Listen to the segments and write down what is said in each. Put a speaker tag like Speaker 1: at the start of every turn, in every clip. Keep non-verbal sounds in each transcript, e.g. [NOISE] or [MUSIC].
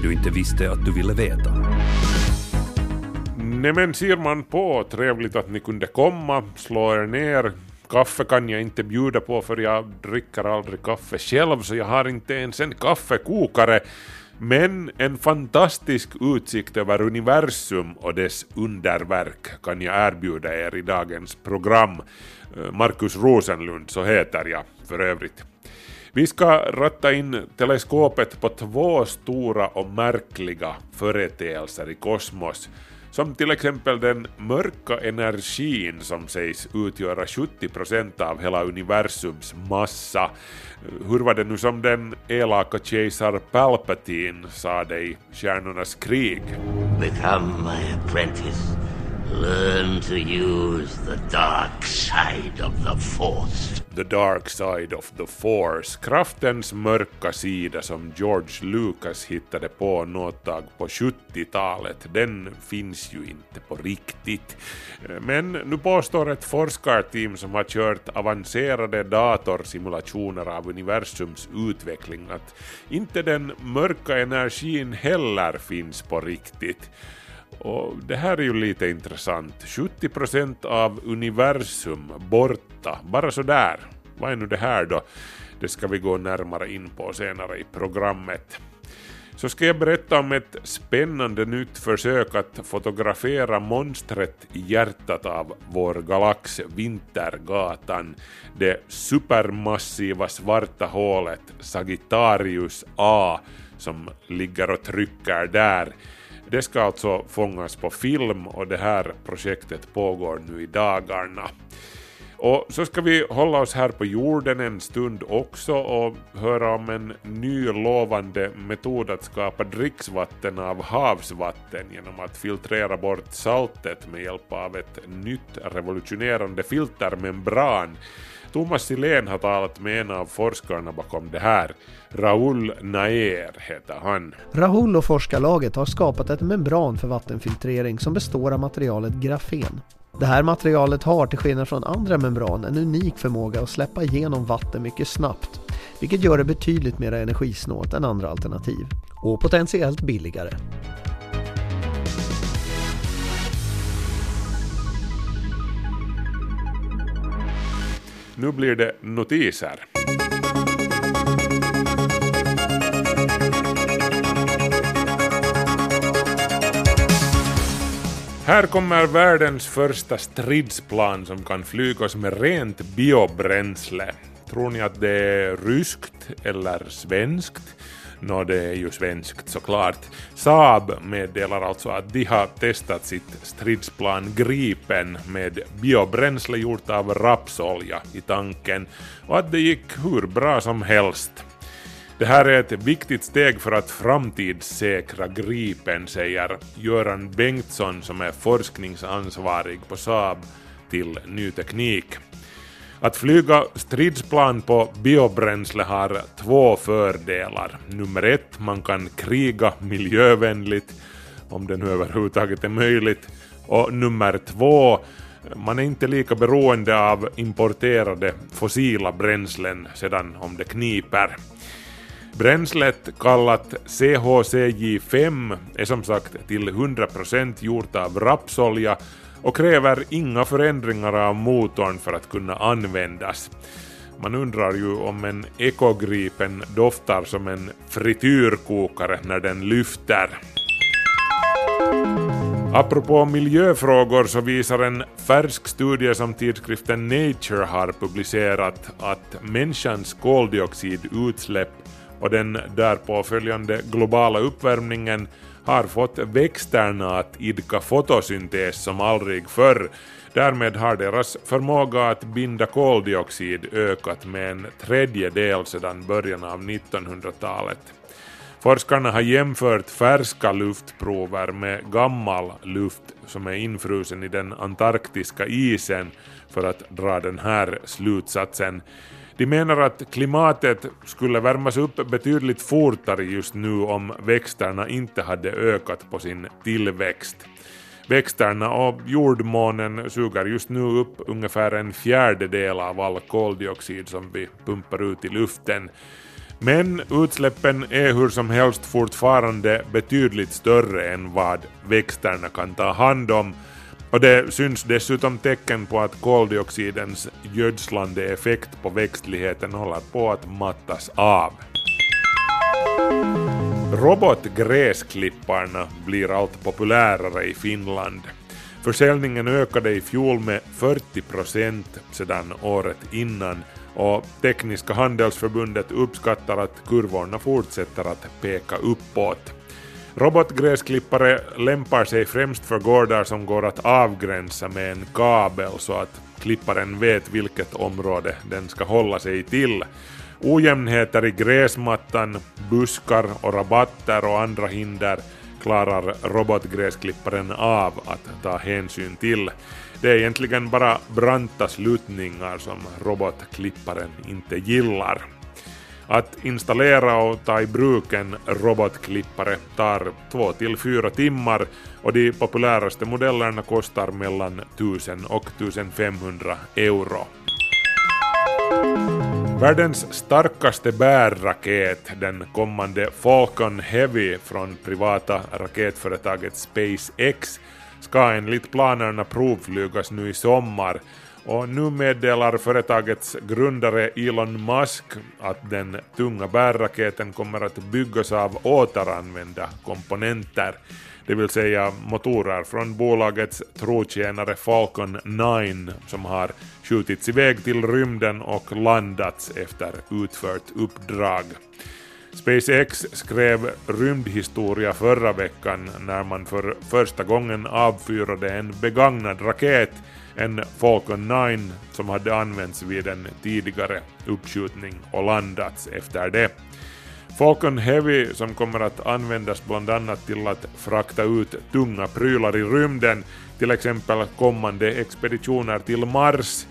Speaker 1: det du inte visste att du ville veta.
Speaker 2: Nämen ser man på, trevligt att ni kunde komma, slå er ner. Kaffe kan jag inte bjuda på för jag dricker aldrig kaffe själv så jag har inte ens en kaffekokare. Men en fantastisk utsikt över universum och dess underverk kan jag erbjuda er i dagens program. Eh, Markus Rosenlund, så heter jag för övrigt. Vi ska ratta in teleskopet på två stora och märkliga företeelser i kosmos, som till exempel den mörka energin som sägs utgöra 70% av hela universums massa. Hur var det nu som den elaka kejsar Palpatine sa det i Stjärnornas krig?
Speaker 3: Become my apprentice. Learn to use the dark side of the Force.
Speaker 2: The Dark Side of the Force, kraftens mörka sida som George Lucas hittade på något tag på 70-talet, den finns ju inte på riktigt. Men nu påstår ett forskarteam som har kört avancerade datorsimulationer av universums utveckling att inte den mörka energin heller finns på riktigt. Och det här är ju lite intressant. 70% av universum borta, bara sådär. Vad är nu det här då? Det ska vi gå närmare in på senare i programmet. Så ska jag berätta om ett spännande nytt försök att fotografera monstret i hjärtat av vår galax, Vintergatan, det supermassiva svarta hålet Sagittarius A som ligger och trycker där. Det ska alltså fångas på film och det här projektet pågår nu i dagarna. Och så ska vi hålla oss här på jorden en stund också och höra om en ny lovande metod att skapa dricksvatten av havsvatten genom att filtrera bort saltet med hjälp av ett nytt revolutionerande filtermembran. Thomas Silén har talat med en av forskarna bakom det här. Raoul Naer heter han.
Speaker 4: Rahul och forskarlaget har skapat ett membran för vattenfiltrering som består av materialet grafen. Det här materialet har, till skillnad från andra membran, en unik förmåga att släppa igenom vatten mycket snabbt, vilket gör det betydligt mer energisnålt än andra alternativ. Och potentiellt billigare.
Speaker 2: Nu blir det notiser. Här kommer världens första stridsplan som kan flygas med rent biobränsle. Tror ni att det är ryskt eller svenskt? Nå, det är ju svenskt såklart. Saab meddelar alltså att de har testat sitt stridsplan Gripen med biobränsle gjort av rapsolja i tanken och att det gick hur bra som helst. Det här är ett viktigt steg för att framtidssäkra Gripen, säger Göran Bengtsson som är forskningsansvarig på Saab till ny teknik. Att flyga stridsplan på biobränsle har två fördelar. Nummer ett, man kan kriga miljövänligt, om det nu överhuvudtaget är möjligt. Och nummer två, man är inte lika beroende av importerade fossila bränslen sedan om det kniper. Bränslet kallat CHCJ5 är som sagt till 100% gjort av rapsolja och kräver inga förändringar av motorn för att kunna användas. Man undrar ju om en ekogripen doftar som en frityrkokare när den lyfter. Apropå miljöfrågor så visar en färsk studie som tidskriften Nature har publicerat att människans koldioxidutsläpp och den därpå följande globala uppvärmningen har fått växterna att idka fotosyntes som aldrig förr. Därmed har deras förmåga att binda koldioxid ökat med en tredjedel sedan början av 1900-talet. Forskarna har jämfört färska luftprover med gammal luft som är infrusen i den antarktiska isen för att dra den här slutsatsen. De menar att klimatet skulle värmas upp betydligt fortare just nu om växterna inte hade ökat på sin tillväxt. Växterna och jordmånen suger just nu upp ungefär en fjärdedel av all koldioxid som vi pumpar ut i luften. Men utsläppen är hur som helst fortfarande betydligt större än vad växterna kan ta hand om och det syns dessutom tecken på att koldioxidens gödslande effekt på växtligheten håller på att mattas av. Robotgräsklipparna blir allt populärare i Finland. Försäljningen ökade i fjol med 40 procent sedan året innan och Tekniska handelsförbundet uppskattar att kurvorna fortsätter att peka uppåt. Robotgräsklippare lämpar sig främst för gårdar som går att avgränsa med en kabel så att klipparen vet vilket område den ska hålla sig till. Ojämnheter i gräsmattan, buskar och rabatter och andra hinder klarar robotgräsklipparen av att ta hänsyn till. Det är egentligen bara branta sluttningar som robotklipparen inte gillar. Att installera och ta i bruk en robotklippare tar 2 till 4 timmar och de populäraste modellerna kostar mellan 1000 och 1500 euro. Världens starkaste bärraket, den kommande Falcon Heavy från privata raketföretaget SpaceX, ska enligt planerna provflygas nu i sommar och nu meddelar företagets grundare Elon Musk att den tunga bärraketen kommer att byggas av återanvända komponenter, det vill säga motorer från bolagets trotjänare Falcon 9 som har skjutits iväg till rymden och landats efter utfört uppdrag. SpaceX skrev rymdhistoria förra veckan när man för första gången avfyrade en begagnad raket en Falcon 9 som hade använts vid en tidigare uppskjutning och landats efter det. Falcon Heavy som kommer att användas bland annat till att frakta ut tunga prylar i rymden, till exempel kommande expeditioner till Mars,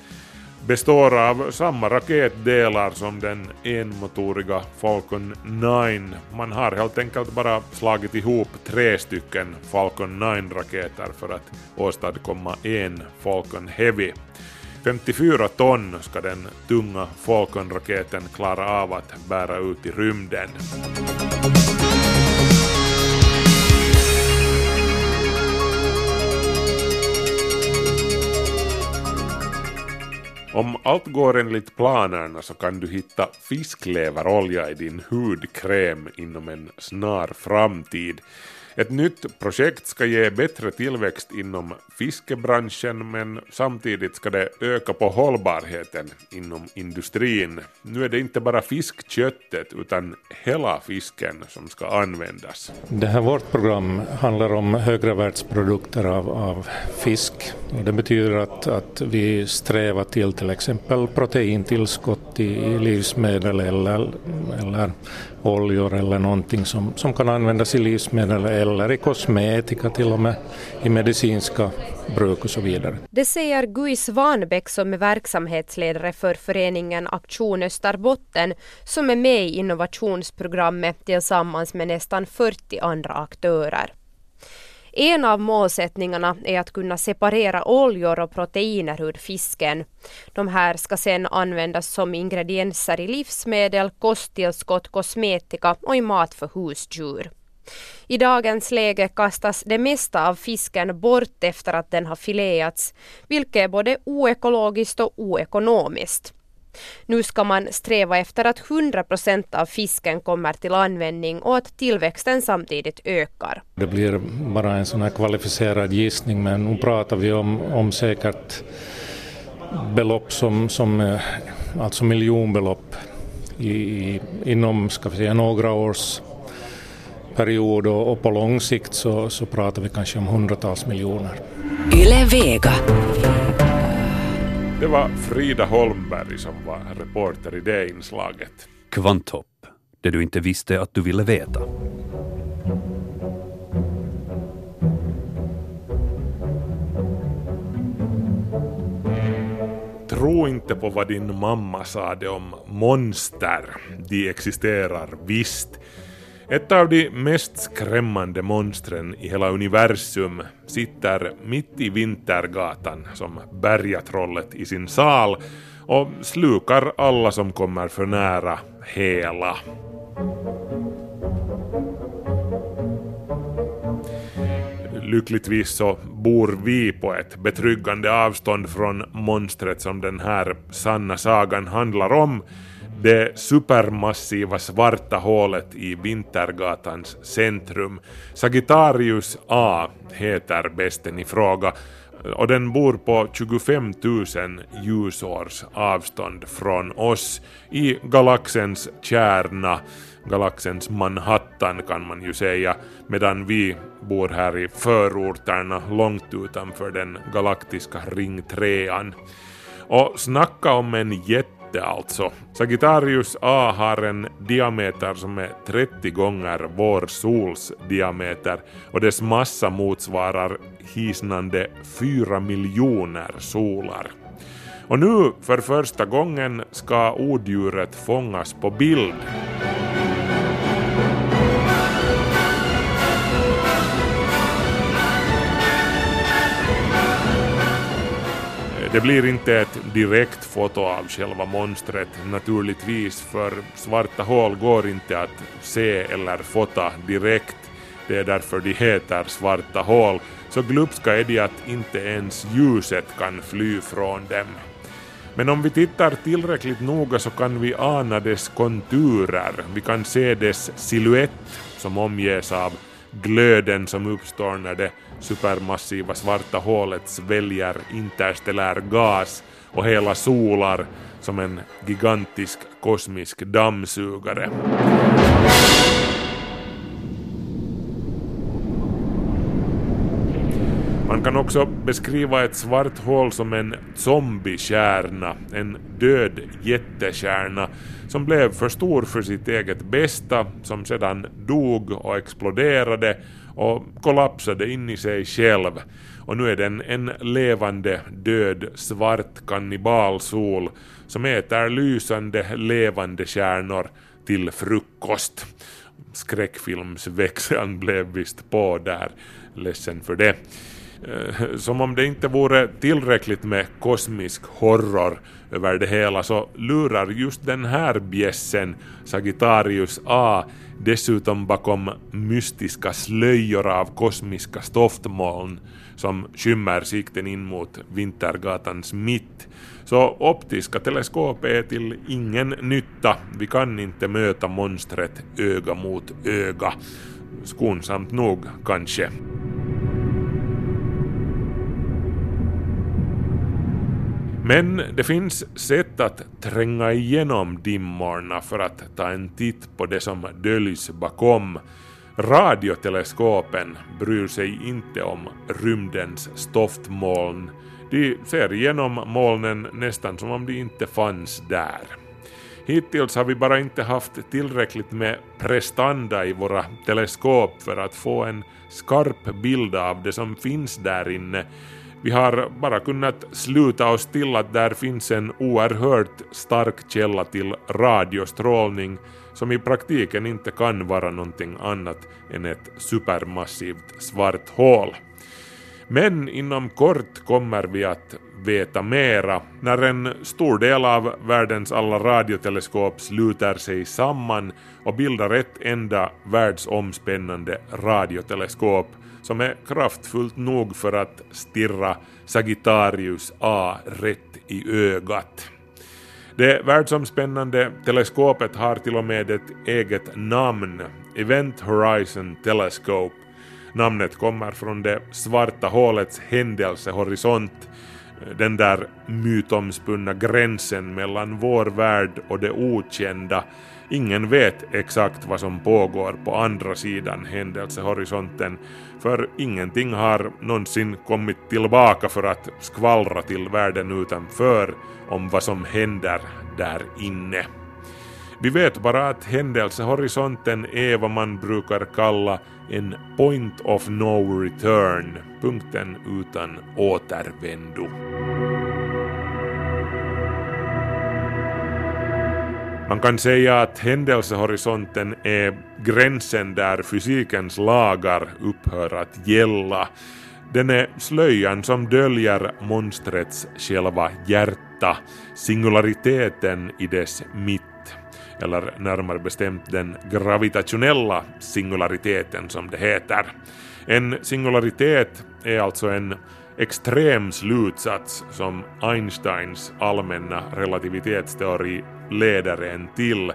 Speaker 2: består av samma raketdelar som den enmotoriga Falcon 9. Man har helt enkelt bara slagit ihop tre stycken Falcon 9-raketer för att åstadkomma en Falcon Heavy. 54 ton ska den tunga Falcon-raketen klara av att bära ut i rymden. Om allt går enligt planerna så kan du hitta fiskleverolja i din hudkräm inom en snar framtid. Ett nytt projekt ska ge bättre tillväxt inom fiskebranschen men samtidigt ska det öka på hållbarheten inom industrin. Nu är det inte bara fiskköttet utan hela fisken som ska användas.
Speaker 5: Det här vårt program handlar om högravärtsprodukter av, av fisk. Och det betyder att, att vi strävar till till exempel proteintillskott i, i livsmedel eller, eller oljor eller någonting som, som kan användas i livsmedel eller i kosmetika till och med, i medicinska bruk och så vidare.
Speaker 6: Det säger Gui Svanbäck som är verksamhetsledare för föreningen Aktion Österbotten som är med i innovationsprogrammet tillsammans med nästan 40 andra aktörer. En av målsättningarna är att kunna separera oljor och proteiner ur fisken. De här ska sedan användas som ingredienser i livsmedel, kosttillskott, kosmetika och i mat för husdjur. I dagens läge kastas det mesta av fisken bort efter att den har fileats, vilket är både oekologiskt och oekonomiskt. Nu ska man sträva efter att 100 procent av fisken kommer till användning och att tillväxten samtidigt ökar.
Speaker 5: Det blir bara en sån här kvalificerad gissning men nu pratar vi om, om säkert belopp som, som alltså miljonbelopp i, inom ska vi säga, några års period och, och på lång sikt så, så pratar vi kanske om hundratals miljoner. Yle Vega.
Speaker 2: Det var Frida Holmberg som var reporter i det inslaget.
Speaker 1: Kvanthopp, det du inte visste att du ville veta.
Speaker 2: Tro inte på vad din mamma sade om monster. De existerar visst. Ett av de mest skrämmande monstren i hela universum sitter mitt i Vintergatan som bergatrollet i sin sal och slukar alla som kommer för nära hela. Lyckligtvis så bor vi på ett betryggande avstånd från monstret som den här sanna sagan handlar om, det supermassiva svarta hålet i Vintergatans centrum. Sagittarius A heter besten i fråga och den bor på 25 000 ljusårs avstånd från oss i galaxens kärna, galaxens Manhattan kan man ju säga, medan vi bor här i förorterna långt utanför den galaktiska ringtrean. Och snacka om en jätte alltså. Sagittarius A har en diameter som är 30 gånger vår sols diameter och dess massa motsvarar hisnande 4 miljoner solar. Och nu för första gången ska odjuret fångas på bild. Det blir inte ett direkt foto av själva monstret naturligtvis för svarta hål går inte att se eller fota direkt. Det är därför de heter svarta hål. Så glupska är de att inte ens ljuset kan fly från dem. Men om vi tittar tillräckligt noga så kan vi ana dess konturer. Vi kan se dess siluett som omges av glöden som uppstår när det supermassiva svarta hålet sväljer interstellär gas och hela solar som en gigantisk kosmisk dammsugare. Man kan också beskriva ett svart hål som en zombiekärna, en död jättekärna som blev för stor för sitt eget bästa, som sedan dog och exploderade och kollapsade in i sig själv. Och nu är den en levande, död, svart kannibalsol som äter lysande, levande kärnor till frukost. Skräckfilmsväxeln blev visst på där, ledsen för det. Eh, som om det inte vore tillräckligt med kosmisk horror över det hela så lurar just den här bjässen, Sagittarius A, dessutom bakom mystiska slöjor av kosmiska stoftmoln som skymmer sikten in mot Vintergatans mitt. Så optiska teleskop är till ingen nytta, vi kan inte möta monstret öga mot öga. Skonsamt nog kanske. Men det finns sätt att tränga igenom dimmorna för att ta en titt på det som döljs bakom. Radioteleskopen bryr sig inte om rymdens stoftmoln. De ser igenom molnen nästan som om de inte fanns där. Hittills har vi bara inte haft tillräckligt med prestanda i våra teleskop för att få en skarp bild av det som finns där inne vi har bara kunnat sluta oss till att där finns en oerhört stark källa till radiostrålning som i praktiken inte kan vara någonting annat än ett supermassivt svart hål. Men inom kort kommer vi att veta mera när en stor del av världens alla radioteleskop sluter sig samman och bildar ett enda världsomspännande radioteleskop som är kraftfullt nog för att stirra Sagittarius A rätt i ögat. Det världsomspännande teleskopet har till och med ett eget namn, Event Horizon Telescope. Namnet kommer från det svarta hålets händelsehorisont, den där mytomspunna gränsen mellan vår värld och det okända Ingen vet exakt vad som pågår på andra sidan händelsehorisonten, för ingenting har någonsin kommit tillbaka för att skvallra till världen utanför om vad som händer där inne. Vi vet bara att händelsehorisonten är vad man brukar kalla en point of no return, punkten utan återvändo. Man kan säga att händelsehorisonten är gränsen där fysikens lagar upphör att gälla. Den är slöjan som döljer monstrets själva hjärta, singulariteten i dess mitt, eller närmare bestämt den gravitationella singulariteten som det heter. En singularitet är alltså en extrem slutsats som Einsteins allmänna relativitetsteori leder en till.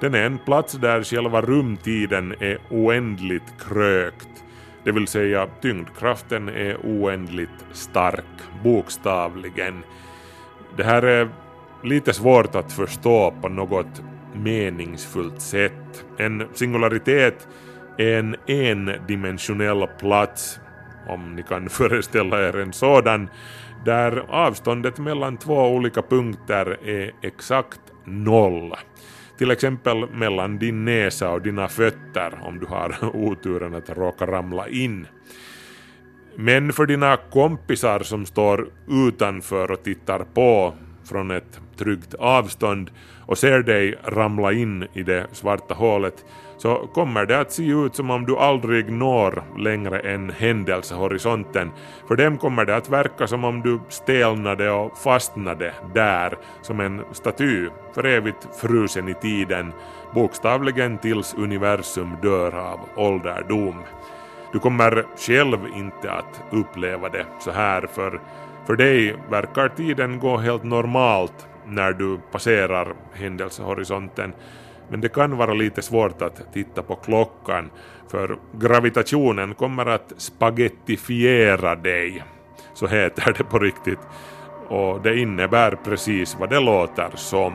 Speaker 2: Den är en plats där själva rumtiden är oändligt krökt, det vill säga tyngdkraften är oändligt stark, bokstavligen. Det här är lite svårt att förstå på något meningsfullt sätt. En singularitet är en endimensionell plats, om ni kan [LAUGHS] föreställa er en sådan, där avståndet mellan två olika punkter är exakt noll. Till exempel mellan din näsa och dina fötter om du har [LAUGHS] oturen att råka ramla in. Men för dina kompisar som står utanför och tittar på från ett tryggt avstånd och ser dig ramla in i det svarta hålet så kommer det att se ut som om du aldrig når längre än händelsehorisonten. För dem kommer det att verka som om du stelnade och fastnade där som en staty, för evigt frusen i tiden, bokstavligen tills universum dör av ålderdom. Du kommer själv inte att uppleva det så här för för dig verkar tiden gå helt normalt när du passerar händelsehorisonten men det kan vara lite svårt att titta på klockan för gravitationen kommer att spagettifiera dig. Så heter det på riktigt. Och det innebär precis vad det låter som.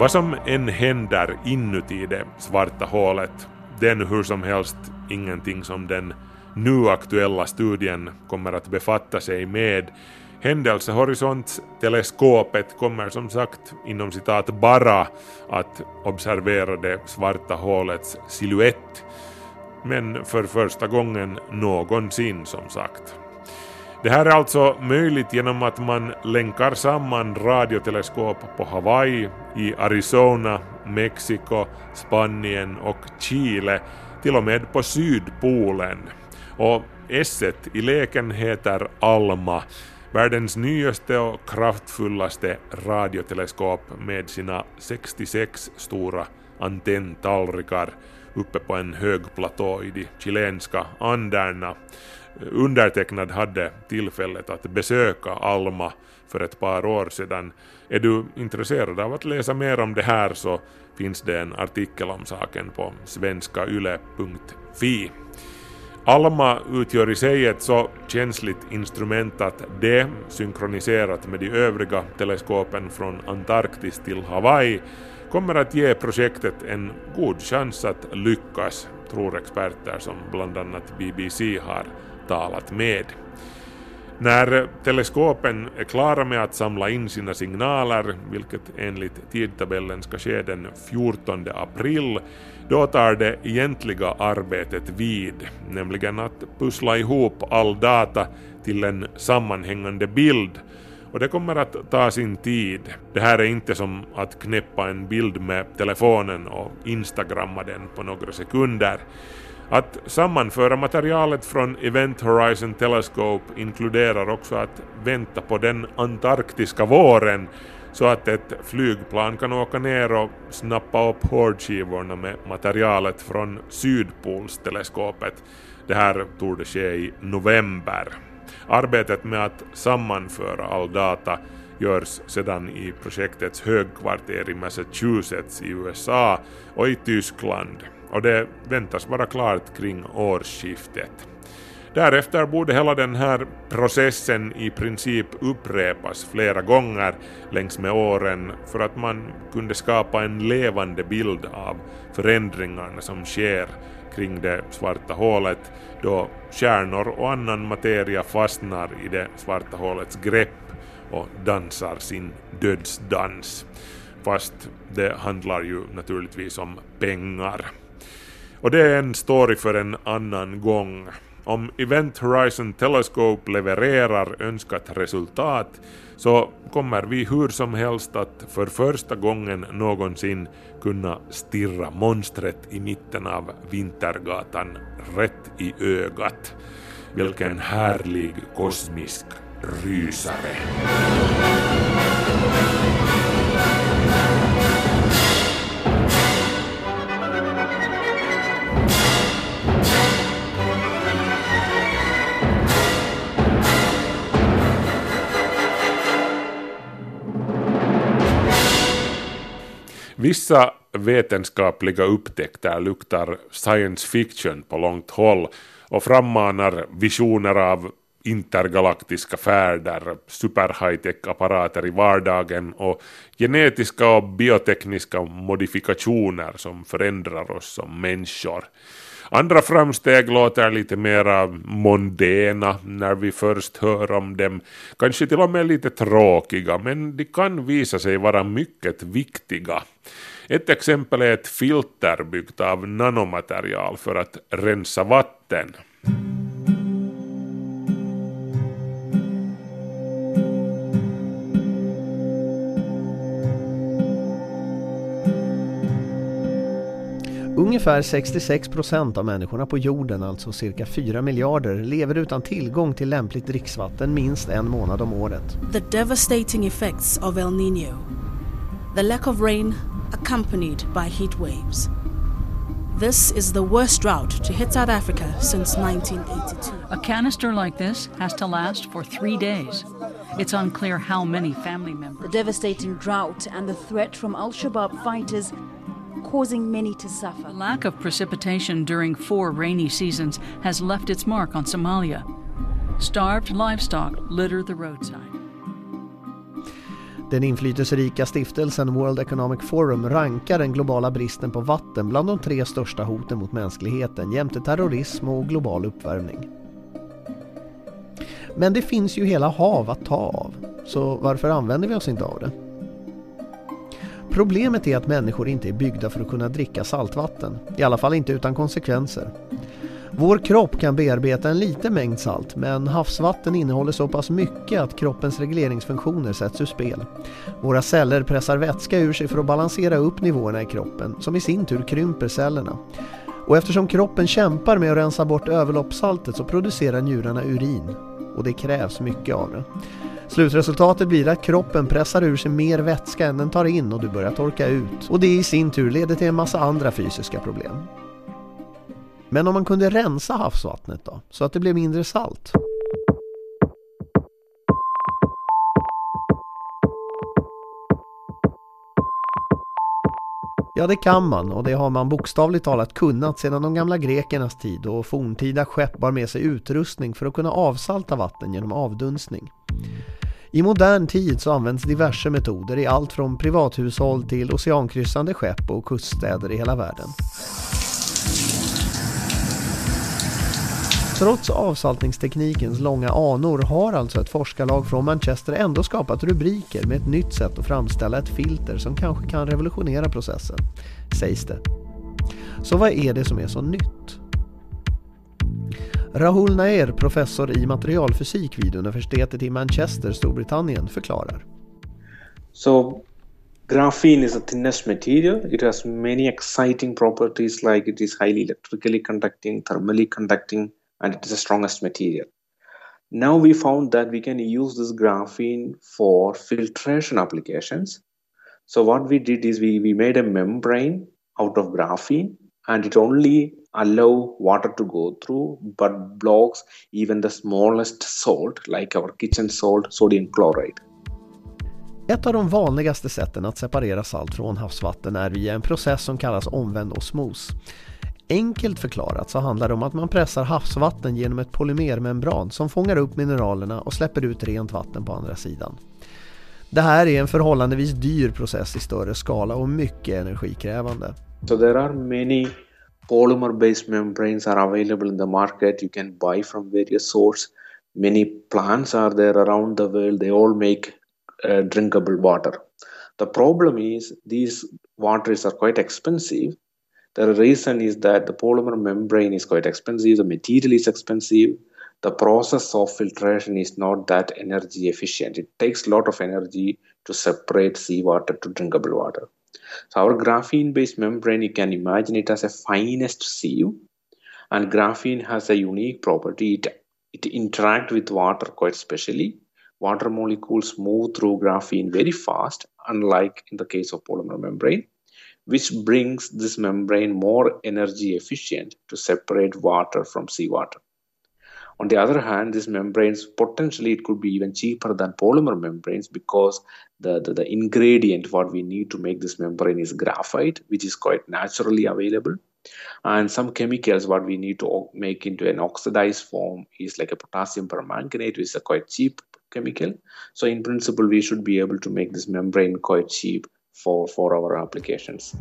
Speaker 2: Vad som än händer inuti det svarta hålet, det är hur som helst ingenting som den nu aktuella studien kommer att befatta sig med Händelsehorisontteleskopet kommer som sagt inom citat bara att observera det svarta hålets siluett, men för första gången någonsin som sagt. Det här är alltså möjligt genom att man länkar samman radioteleskop på Hawaii, i Arizona, Mexiko, Spanien och Chile, till och med på Sydpolen. Och S i leken heter ALMA Världens nyaste och kraftfullaste radioteleskop med sina 66 stora antenntallrikar uppe på en hög platå i de chilenska Anderna. Undertecknad hade tillfället att besöka Alma för ett par år sedan. Är du intresserad av att läsa mer om det här så finns det en artikel om saken på svenskayle.fi. Alma utgör i sig ett så känsligt instrument att det, synkroniserat med de övriga teleskopen från Antarktis till Hawaii, kommer att ge projektet en god chans att lyckas, tror experter som bland annat BBC har talat med. När teleskopen är klara med att samla in sina signaler, vilket enligt tidtabellen ska ske den 14 april, då tar det egentliga arbetet vid, nämligen att pussla ihop all data till en sammanhängande bild och det kommer att ta sin tid. Det här är inte som att knäppa en bild med telefonen och instagramma den på några sekunder. Att sammanföra materialet från Event Horizon Telescope inkluderar också att vänta på den antarktiska våren så att ett flygplan kan åka ner och snappa upp hårdskivorna med materialet från Sydpolsteleskopet. Det här torde ske i november. Arbetet med att sammanföra all data görs sedan i projektets högkvarter i Massachusetts i USA och i Tyskland och det väntas vara klart kring årsskiftet. Därefter borde hela den här processen i princip upprepas flera gånger längs med åren för att man kunde skapa en levande bild av förändringarna som sker kring det svarta hålet då stjärnor och annan materia fastnar i det svarta hålets grepp och dansar sin dödsdans. Fast det handlar ju naturligtvis om pengar. Och det är en story för en annan gång. om Event Horizon Telescope levererar önskat resultat så kommer vi hur som helst att för första gången någonsin kunna stirra monstret i mitten av Vintergatan rätt i ögat. Vilken härlig kosmisk rysare. Vissa vetenskapliga upptäckter luktar science fiction på långt håll och frammanar visioner av intergalaktiska färder, super high-tech apparater i vardagen och genetiska och biotekniska modifikationer som förändrar oss som människor. Andra framsteg låter lite mera mondäna när vi först hör om dem, kanske till och med lite tråkiga, men de kan visa sig vara mycket viktiga. Ett exempel är ett filter byggt av nanomaterial för att rensa vatten.
Speaker 4: Ungefär 66 procent av människorna på jorden, alltså cirka 4 miljarder, lever utan tillgång till lämpligt dricksvatten minst en månad om året.
Speaker 7: The devastating effects of El Nino. The lack of rain accompanied by heat waves. This is the worst drought to hit South Africa since 1982.
Speaker 8: A canister like this has to last for three days. It's unclear how many family members.
Speaker 9: The devastating drought and the threat from Al Shabaab fighters causing many to suffer.
Speaker 8: The lack of precipitation during four rainy seasons has left its mark on Somalia. Starved livestock litter the roadside.
Speaker 4: Den inflytelserika stiftelsen World Economic Forum rankar den globala bristen på vatten bland de tre största hoten mot mänskligheten jämte terrorism och global uppvärmning. Men det finns ju hela hav att ta av, så varför använder vi oss inte av det? Problemet är att människor inte är byggda för att kunna dricka saltvatten, i alla fall inte utan konsekvenser. Vår kropp kan bearbeta en liten mängd salt men havsvatten innehåller så pass mycket att kroppens regleringsfunktioner sätts ur spel. Våra celler pressar vätska ur sig för att balansera upp nivåerna i kroppen som i sin tur krymper cellerna. Och eftersom kroppen kämpar med att rensa bort överloppssaltet så producerar njurarna urin och det krävs mycket av det. Slutresultatet blir att kroppen pressar ur sig mer vätska än den tar in och du börjar torka ut. Och det i sin tur leder till en massa andra fysiska problem. Men om man kunde rensa havsvattnet då, så att det blev mindre salt? Ja, det kan man och det har man bokstavligt talat kunnat sedan de gamla grekernas tid och forntida skepp bar med sig utrustning för att kunna avsalta vatten genom avdunstning. I modern tid så används diverse metoder i allt från privathushåll till oceankryssande skepp och kuststäder i hela världen. Trots avsaltningsteknikens långa anor har alltså ett forskarlag från Manchester ändå skapat rubriker med ett nytt sätt att framställa ett filter som kanske kan revolutionera processen, sägs det. Så vad är det som är så nytt? Rahul Nair, professor i materialfysik vid universitetet i Manchester, Storbritannien, förklarar.
Speaker 10: So graphene is the thinnest material. It has many exciting properties like it is highly electrically conducting, thermally conducting, and it is the strongest material. Now we found that we can use this graphene for filtration applications. So what we did is we, we made a membrane out of graphene and it only allow water to go through but blocks even the smallest salt like our kitchen salt sodium chloride.
Speaker 4: Ett av de vanligaste sätten att separera salt från havsvatten är via en process som kallas omvänd osmos. Enkelt förklarat så handlar det om att man pressar havsvatten genom ett polymermembran som fångar upp mineralerna och släpper ut rent vatten på andra sidan. Det här är en förhållandevis dyr process i större skala och mycket energikrävande.
Speaker 10: So there are many polymer based membranes are available in the market. You can buy from various sources. Many plants are there around the world. They all make uh, drinkable water. The problem is these waters are quite expensive. The reason is that the polymer membrane is quite expensive, the material is expensive, the process of filtration is not that energy efficient. It takes a lot of energy to separate seawater to drinkable water. So our graphene based membrane, you can imagine it as a finest sieve. And graphene has a unique property. It, it interacts with water quite specially. Water molecules move through graphene very fast, unlike in the case of polymer membrane, which brings this membrane more energy efficient to separate water from seawater. On the other hand, these membranes potentially it could be even cheaper than polymer membranes because the, the, the ingredient what we need to make this membrane is graphite, which is quite naturally available. And some chemicals what we need to make into an oxidized form is like a potassium permanganate, which is a quite cheap chemical. So in principle, we should be able to make this membrane quite cheap for, for our applications.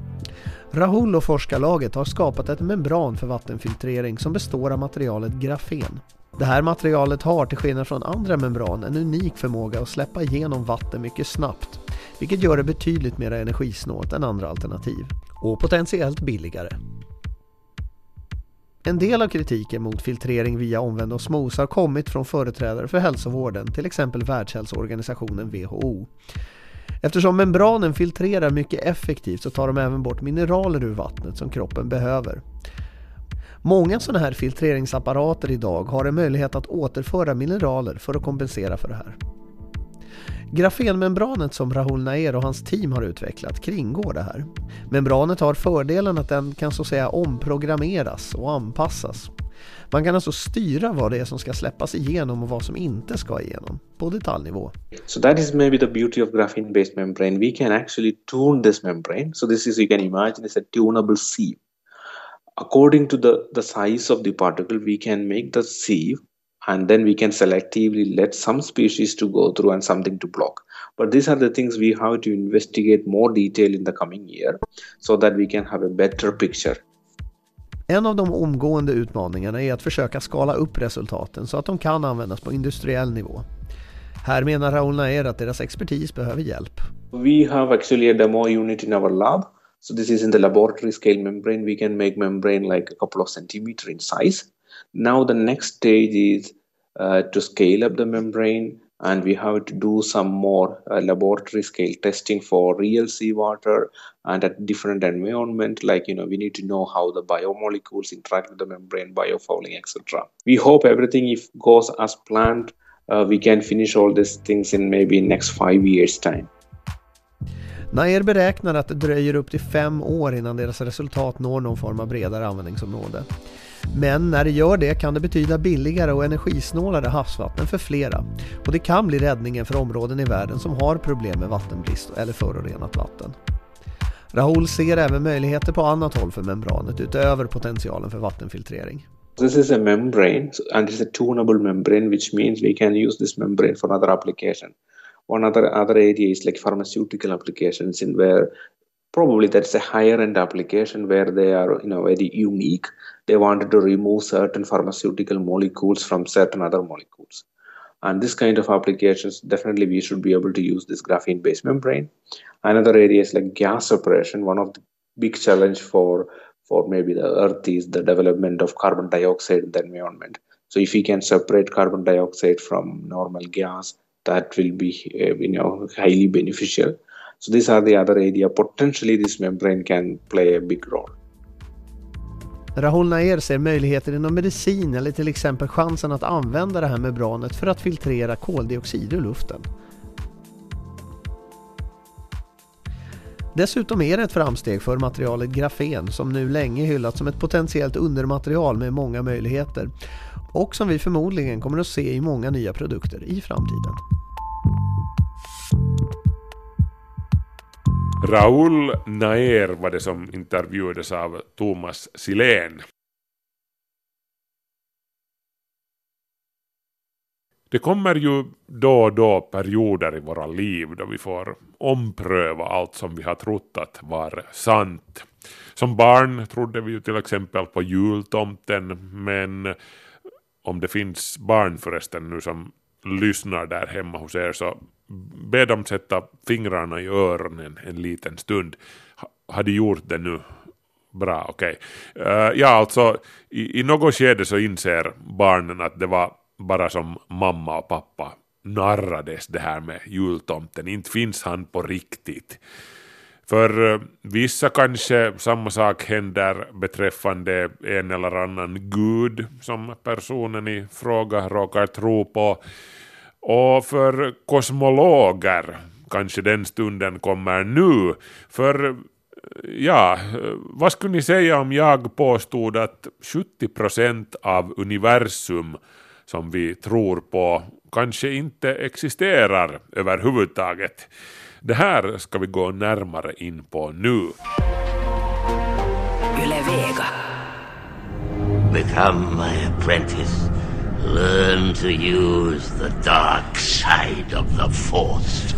Speaker 4: Rahul och forskarlaget har skapat ett membran för vattenfiltrering som består av materialet grafen. Det här materialet har till skillnad från andra membran en unik förmåga att släppa igenom vatten mycket snabbt, vilket gör det betydligt mer energisnålt än andra alternativ och potentiellt billigare. En del av kritiken mot filtrering via omvänd osmos har kommit från företrädare för hälsovården, till exempel Världshälsoorganisationen WHO. Eftersom membranen filtrerar mycket effektivt så tar de även bort mineraler ur vattnet som kroppen behöver. Många sådana här filtreringsapparater idag har en möjlighet att återföra mineraler för att kompensera för det här. Grafenmembranet som Rahul Nair och hans team har utvecklat kringgår det här. Membranet har fördelen att den kan så att säga omprogrammeras och anpassas. Man kan alltså styra vad det är som ska släppas igenom och vad som inte ska igenom på detaljnivå.
Speaker 10: So that is maybe the beauty of graphene based membrane. We can actually tune this membrane. So this is you can imagine it's a tunable sieve. According to the, the size of the particle, we can make the sieve and then we can selectively let some species to go through and something to block but these are the things we have to investigate more detail in the coming year so that we can have a better picture
Speaker 4: en av de omgående utmaningarna är att försöka skala upp resultaten så att de kan användas på industriell nivå. Här menar Raoul Naer att deras expertis behöver hjälp.
Speaker 10: We have actually a demo unit in our lab. So this is in the laboratory scale membrane. We can make membrane like a couple of centimeter in size. Now the next stage is uh, to scale up the membrane and we have to do some more uh, laboratory scale testing for real seawater and at different environment. Like you know we need to know how the biomolecules interact with the membrane biofouling etc we hope everything if goes as planned uh, we can finish all these things in maybe next five years time.
Speaker 4: Nair beräknar att det dröjer upp till fem år innan deras resultat når någon form av bredare användningsområde. Men när det gör det kan det betyda billigare och energisnålare havsvatten för flera och det kan bli räddningen för områden i världen som har problem med vattenbrist eller förorenat vatten. Rahul ser även möjligheter på annat håll för membranet utöver potentialen för vattenfiltrering.
Speaker 10: This is a membrane and it's a tunable membrane which means we can use this membrane for other application. One other other area is like pharmaceutical applications in where probably that's a higher end application where they are you know very unique they wanted to remove certain pharmaceutical molecules from certain other molecules. And this kind of applications definitely we should be able to use this graphene based membrane. Another area is like gas separation. One of the big challenge for for maybe the earth is the development of carbon dioxide in the environment. So if we can separate carbon dioxide from normal gas that will be uh, you know highly beneficial. So these are the other area. Potentially this membrane can play a big role.
Speaker 4: Rahul Nair ser möjligheter inom medicin eller till exempel chansen att använda det här membranet för att filtrera koldioxid ur luften. Dessutom är det ett framsteg för materialet grafen som nu länge hyllats som ett potentiellt undermaterial med många möjligheter och som vi förmodligen kommer att se i många nya produkter i framtiden.
Speaker 2: Raoul Naer var det som intervjuades av Thomas Silén. Det kommer ju då och då perioder i våra liv då vi får ompröva allt som vi har trott att var sant. Som barn trodde vi ju till exempel på jultomten, men om det finns barn förresten nu som lyssnar där hemma hos er så be dem sätta fingrarna i öronen en liten stund. Har de gjort det nu? Bra, okej. Okay. Uh, ja, alltså i, i något skede så inser barnen att det var bara som mamma och pappa narrades det här med jultomten. Inte finns han på riktigt. För uh, vissa kanske samma sak händer beträffande en eller annan gud som personen i fråga råkar tro på. Och för kosmologer kanske den stunden kommer nu. För ja, vad skulle ni säga om jag påstod att 70% av universum som vi tror på kanske inte existerar överhuvudtaget. Det här ska vi gå närmare in på nu. Yle Vega. Become my apprentice. Learn to use the dark side of the force.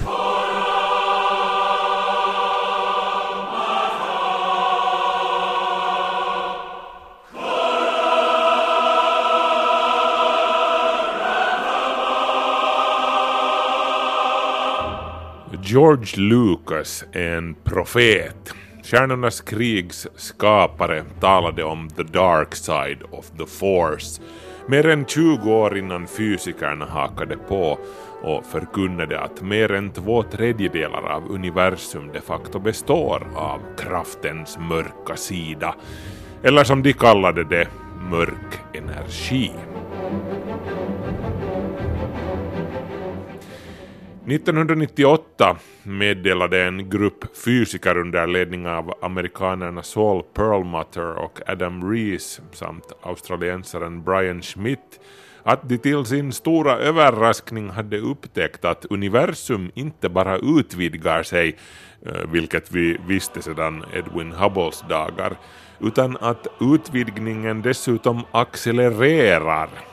Speaker 2: George Lucas en profet. Stjärnornas krigs skapare talade om the dark side of the force mer än 20 år innan fysikerna hakade på och förkunnade att mer än två tredjedelar av universum de facto består av kraftens mörka sida, eller som de kallade det, mörk energi. 1998 meddelade en grupp fysiker under ledning av amerikanerna Saul Perlmutter och Adam Rees samt australiensaren Brian Schmidt att de till sin stora överraskning hade upptäckt att universum inte bara utvidgar sig, eh, vilket vi visste sedan Edwin Hubbles dagar, utan att utvidgningen dessutom accelererar.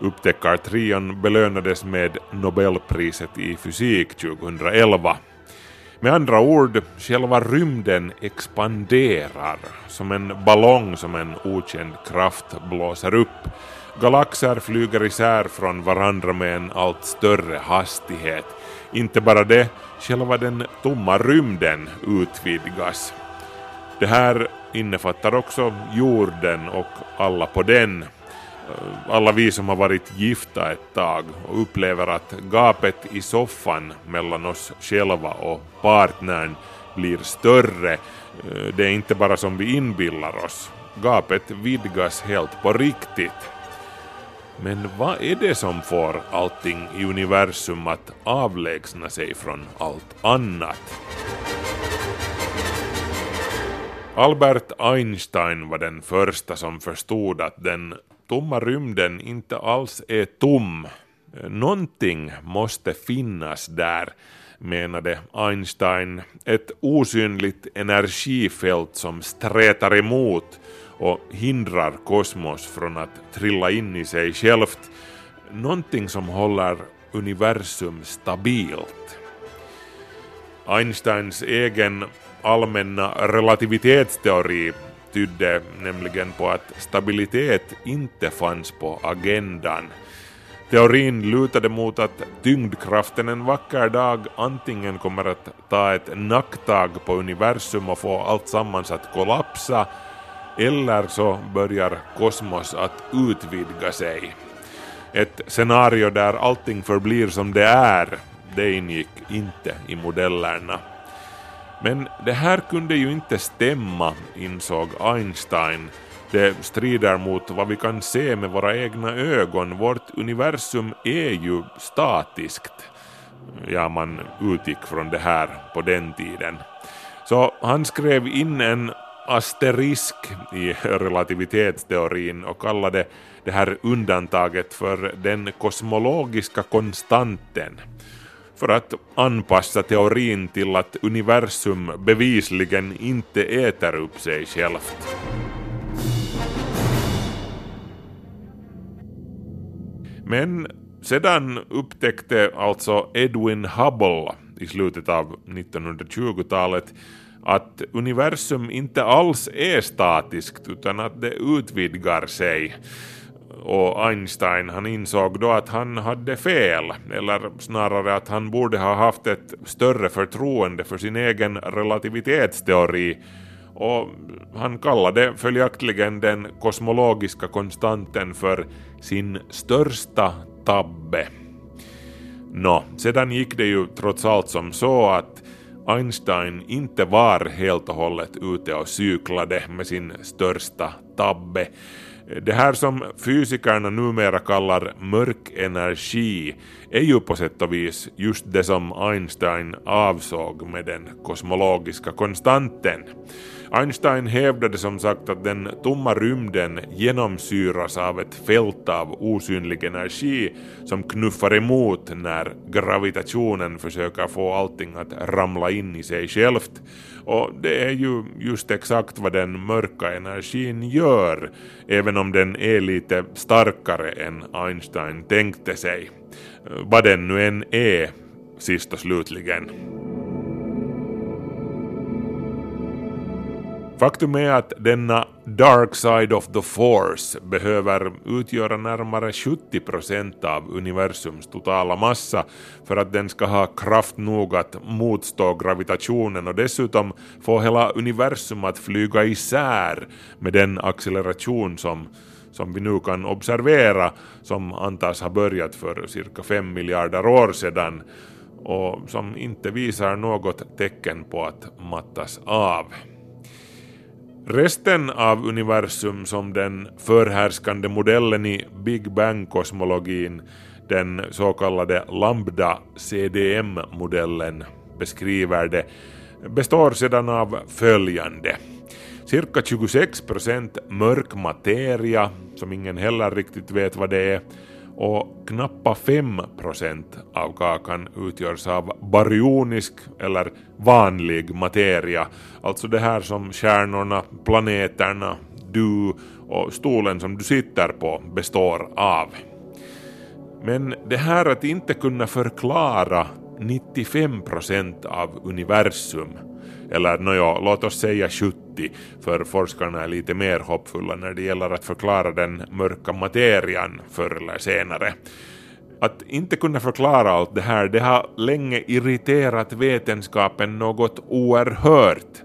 Speaker 2: Upptäckartrion belönades med Nobelpriset i fysik 2011. Med andra ord, själva rymden expanderar som en ballong som en okänd kraft blåser upp. Galaxer flyger isär från varandra med en allt större hastighet. Inte bara det, själva den tomma rymden utvidgas. Det här innefattar också jorden och alla på den alla vi som har varit gifta ett tag och upplever att gapet i soffan mellan oss själva och partnern blir större. Eh, det är inte bara som vi inbillar oss. Gapet vidgas helt på riktigt. Men vad är det som får allting i universum att avlägsna sig från allt annat? Albert Einstein var den första som förstod att den tomma rymden inte alls är tom. Någonting måste finnas där, menade Einstein. Ett osynligt energifält som strätar emot och hindrar kosmos från att trilla in i sig självt. Någonting som håller universum stabilt. Einsteins egen allmänna relativitetsteori tydde nämligen på att stabilitet inte fanns på agendan. Teorin lutade mot att tyngdkraften en vacker dag antingen kommer att ta ett nacktag på universum och få allt sammans att kollapsa, eller så börjar kosmos att utvidga sig. Ett scenario där allting förblir som det är, det ingick inte i modellerna. Men det här kunde ju inte stämma, insåg Einstein. Det strider mot vad vi kan se med våra egna ögon. Vårt universum är ju statiskt. Ja, man utgick från det här på den tiden. Så han skrev in en asterisk i relativitetsteorin och kallade det här undantaget för den kosmologiska konstanten för att anpassa teorin till att universum bevisligen inte äter upp sig självt. Men sedan upptäckte alltså Edwin Hubble i slutet av 1920-talet att universum inte alls är statiskt utan att det utvidgar sig och Einstein han insåg då att han hade fel, eller snarare att han borde ha haft ett större förtroende för sin egen relativitetsteori och han kallade följaktligen den kosmologiska konstanten för sin största tabbe. Nå, sedan gick det ju trots allt som så att Einstein inte var helt och hållet ute och cyklade med sin största tabbe. Det här som fysikerna numera kallar mörk energi är ju på sätt och vis just det som Einstein avsåg med den kosmologiska konstanten. Einstein hävdade som sagt att den tomma rymden genomsyras av ett fält av osynlig energi som knuffar emot när gravitationen försöker få allting att ramla in i sig självt. Och det är ju just exakt vad den mörka energin gör, även om den är lite starkare än Einstein tänkte sig. Vad den nu än är, sist och slutligen. Faktum är att denna dark side of the force behöver utgöra närmare 70 procent av universums totala massa för att den ska ha kraft nog att motstå gravitationen och dessutom få hela universum att flyga isär med den acceleration som som vi nu kan observera som antas ha börjat för cirka 5 miljarder år sedan och som inte visar något tecken på att mattas av. Resten av universum som den förhärskande modellen i Big Bang-kosmologin, den så kallade lambda-CDM-modellen, beskriver det, består sedan av följande. Cirka 26 procent mörk materia, som ingen heller riktigt vet vad det är, och knappa 5 procent av kakan utgörs av baryonisk eller vanlig materia, alltså det här som stjärnorna, planeterna, du och stolen som du sitter på består av. Men det här att inte kunna förklara 95 procent av universum eller nåja, låt oss säga 70, för forskarna är lite mer hoppfulla när det gäller att förklara den mörka materian förr eller senare. Att inte kunna förklara allt det här, det har länge irriterat vetenskapen något oerhört.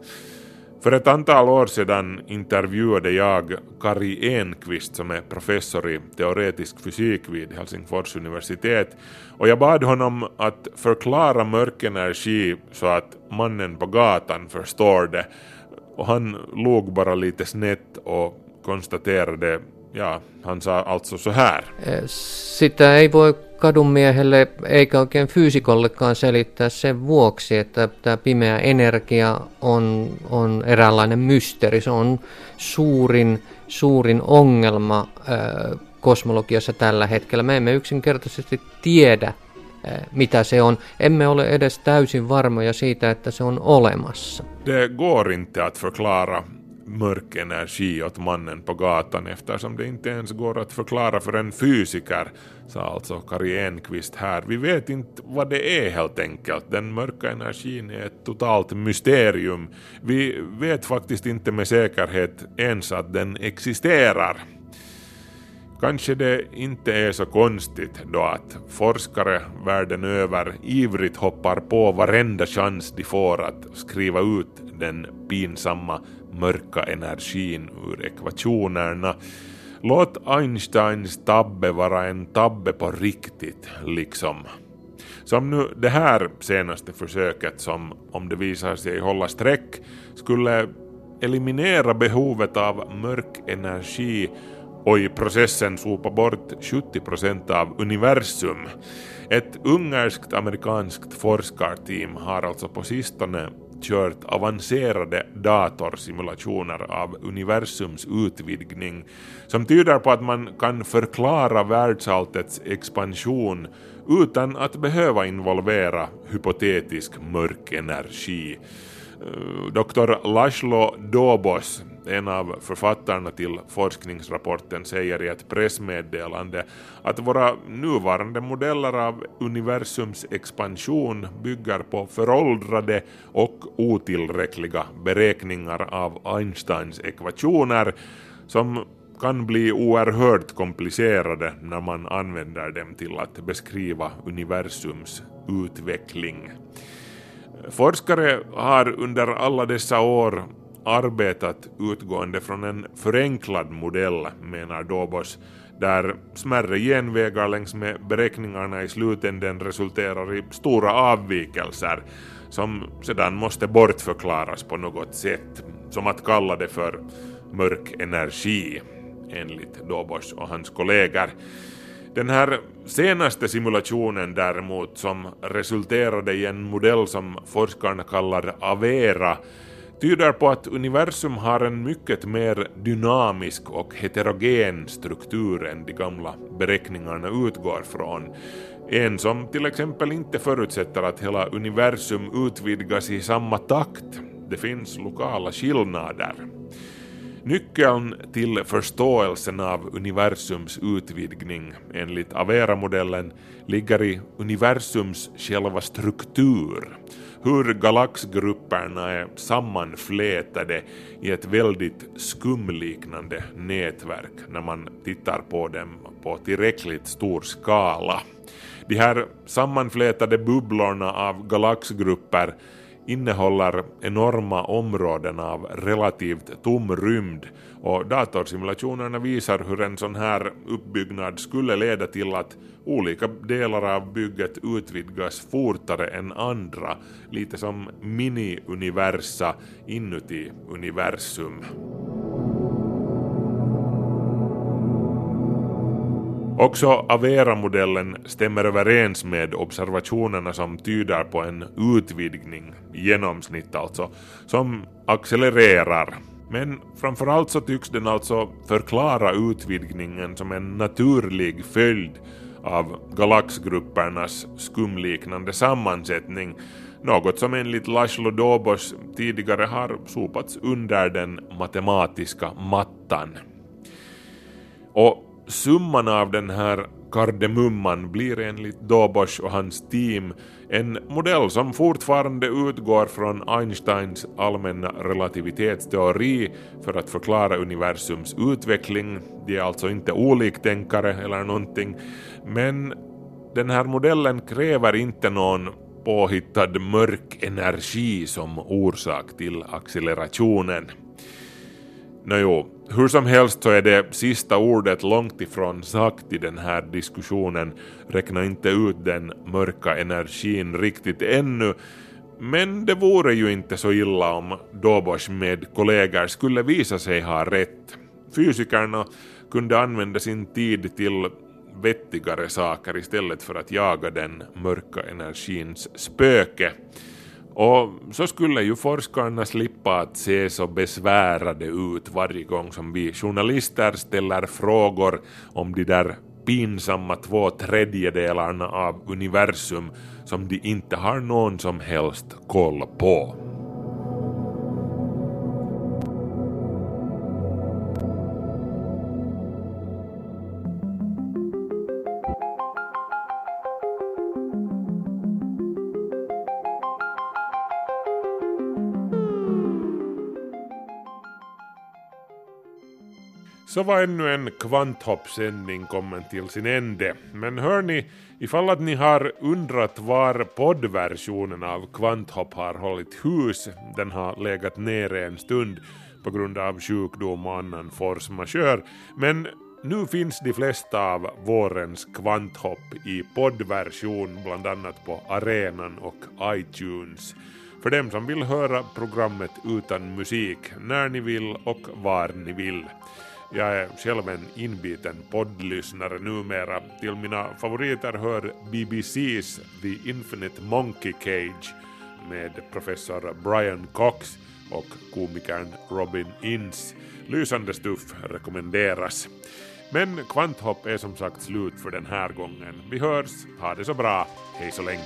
Speaker 2: För ett antal år sedan intervjuade jag Kari Enqvist som är professor i teoretisk fysik vid Helsingfors universitet. Och jag bad honom att förklara mörk energi så att mannen på gatan förstår det. Och han låg bara lite snett och konstaterade, ja, han sa alltså så här.
Speaker 11: Eh, sitä ei voi kadunmiehelle eikä oikein fyysikollekaan selittää sen vuoksi, että tämä pimeä energia on, on eräänlainen mysteeri. Se on suurin, suurin ongelma äh, kosmologiassa tällä hetkellä. Me emme yksinkertaisesti tiedä, äh, mitä se on. Emme ole edes täysin varmoja siitä, että se on olemassa.
Speaker 2: Det går inte att förklara mörk energi åt mannen på gatan eftersom det inte ens går att förklara för en fysiker, sa alltså Kari Enqvist här. Vi vet inte vad det är helt enkelt. Den mörka energin är ett totalt mysterium. Vi vet faktiskt inte med säkerhet ens att den existerar. Kanske det inte är så konstigt då att forskare världen över ivrigt hoppar på varenda chans de får att skriva ut den pinsamma mörka energin ur ekvationerna. Låt Einsteins tabbe vara en tabbe på riktigt, liksom. Som nu det här senaste försöket som, om det visar sig hålla streck, skulle eliminera behovet av mörk energi och i processen sopa bort 70 av universum. Ett ungerskt amerikanskt forskarteam har alltså på sistone kört avancerade datorsimulationer av universums utvidgning som tyder på att man kan förklara världsalltets expansion utan att behöva involvera hypotetisk mörk energi. Dr. Laszlo Dobos en av författarna till forskningsrapporten säger i ett pressmeddelande att våra nuvarande modeller av universums expansion bygger på föråldrade och otillräckliga beräkningar av Einsteins ekvationer som kan bli oerhört komplicerade när man använder dem till att beskriva universums utveckling. Forskare har under alla dessa år arbetat utgående från en förenklad modell, menar Dobos, där smärre genvägar längs med beräkningarna i slutänden resulterar i stora avvikelser som sedan måste bortförklaras på något sätt, som att kalla det för mörk energi, enligt Dobos och hans kollegor. Den här senaste simulationen däremot, som resulterade i en modell som forskarna kallar Avera, tyder på att universum har en mycket mer dynamisk och heterogen struktur än de gamla beräkningarna utgår från. En som till exempel inte förutsätter att hela universum utvidgas i samma takt. Det finns lokala skillnader. Nyckeln till förståelsen av universums utvidgning enligt Avera-modellen ligger i universums själva struktur hur galaxgrupperna är sammanflätade i ett väldigt skumliknande nätverk när man tittar på dem på tillräckligt stor skala. De här sammanflätade bubblorna av galaxgrupper innehåller enorma områden av relativt tom rymd och datorsimulationerna visar hur en sån här uppbyggnad skulle leda till att olika delar av bygget utvidgas fortare än andra, lite som mini-universa inuti universum. Också Avera-modellen stämmer överens med observationerna som tyder på en utvidgning, i genomsnitt alltså, som accelererar. Men framförallt så tycks den alltså förklara utvidgningen som en naturlig följd av galaxgruppernas skumliknande sammansättning, något som enligt Laszlo Dobos tidigare har sopats under den matematiska mattan. Och summan av den här kardemumman blir enligt Dobos och hans team en modell som fortfarande utgår från Einsteins allmänna relativitetsteori för att förklara universums utveckling. De är alltså inte oliktänkare eller någonting, men den här modellen kräver inte någon påhittad mörk energi som orsak till accelerationen. Nåjo, hur som helst så är det sista ordet långt ifrån sagt i den här diskussionen. Räkna inte ut den mörka energin riktigt ännu. Men det vore ju inte så illa om Dobosch med kollegor skulle visa sig ha rätt. Fysikerna kunde använda sin tid till vettigare saker istället för att jaga den mörka energins spöke. Och så skulle ju forskarna slippa att se så besvärade ut varje gång som vi journalister ställer frågor om de där pinsamma två tredjedelarna av universum som de inte har någon som helst koll på. Så var ännu en kvanthoppsändning kommen till sin ände. Men hörni, ifall att ni har undrat var poddversionen av Kvanthopp har hållit hus, den har legat nere en stund på grund av sjukdom och annan force majeure, men nu finns de flesta av vårens kvanthopp i poddversion, bland annat på Arenan och iTunes. För dem som vill höra programmet utan musik, när ni vill och var ni vill. Jag är själv en inbiten poddlyssnare numera. Till mina favoriter hör BBC's The Infinite Monkey Cage med professor Brian Cox och komikern Robin Ince. Lysande stuff rekommenderas. Men Kvanthopp är som sagt slut för den här gången. Vi hörs, ha det så bra, hej så länge.